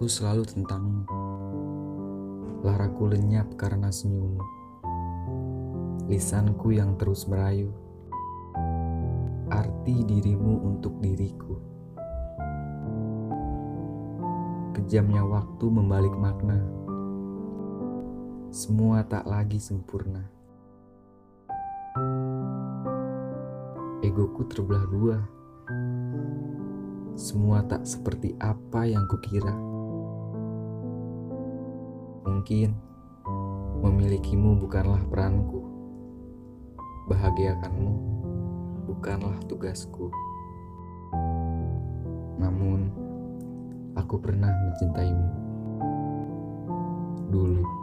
Pikiranku selalu tentangmu. Laraku lenyap karena senyummu. Lisanku yang terus merayu. Arti dirimu untuk diriku. Kejamnya waktu membalik makna. Semua tak lagi sempurna. Egoku terbelah dua. Semua tak seperti apa yang kukira. Mungkin memilikimu bukanlah peranku. Bahagiakanmu bukanlah tugasku. Namun, aku pernah mencintaimu. Dulu.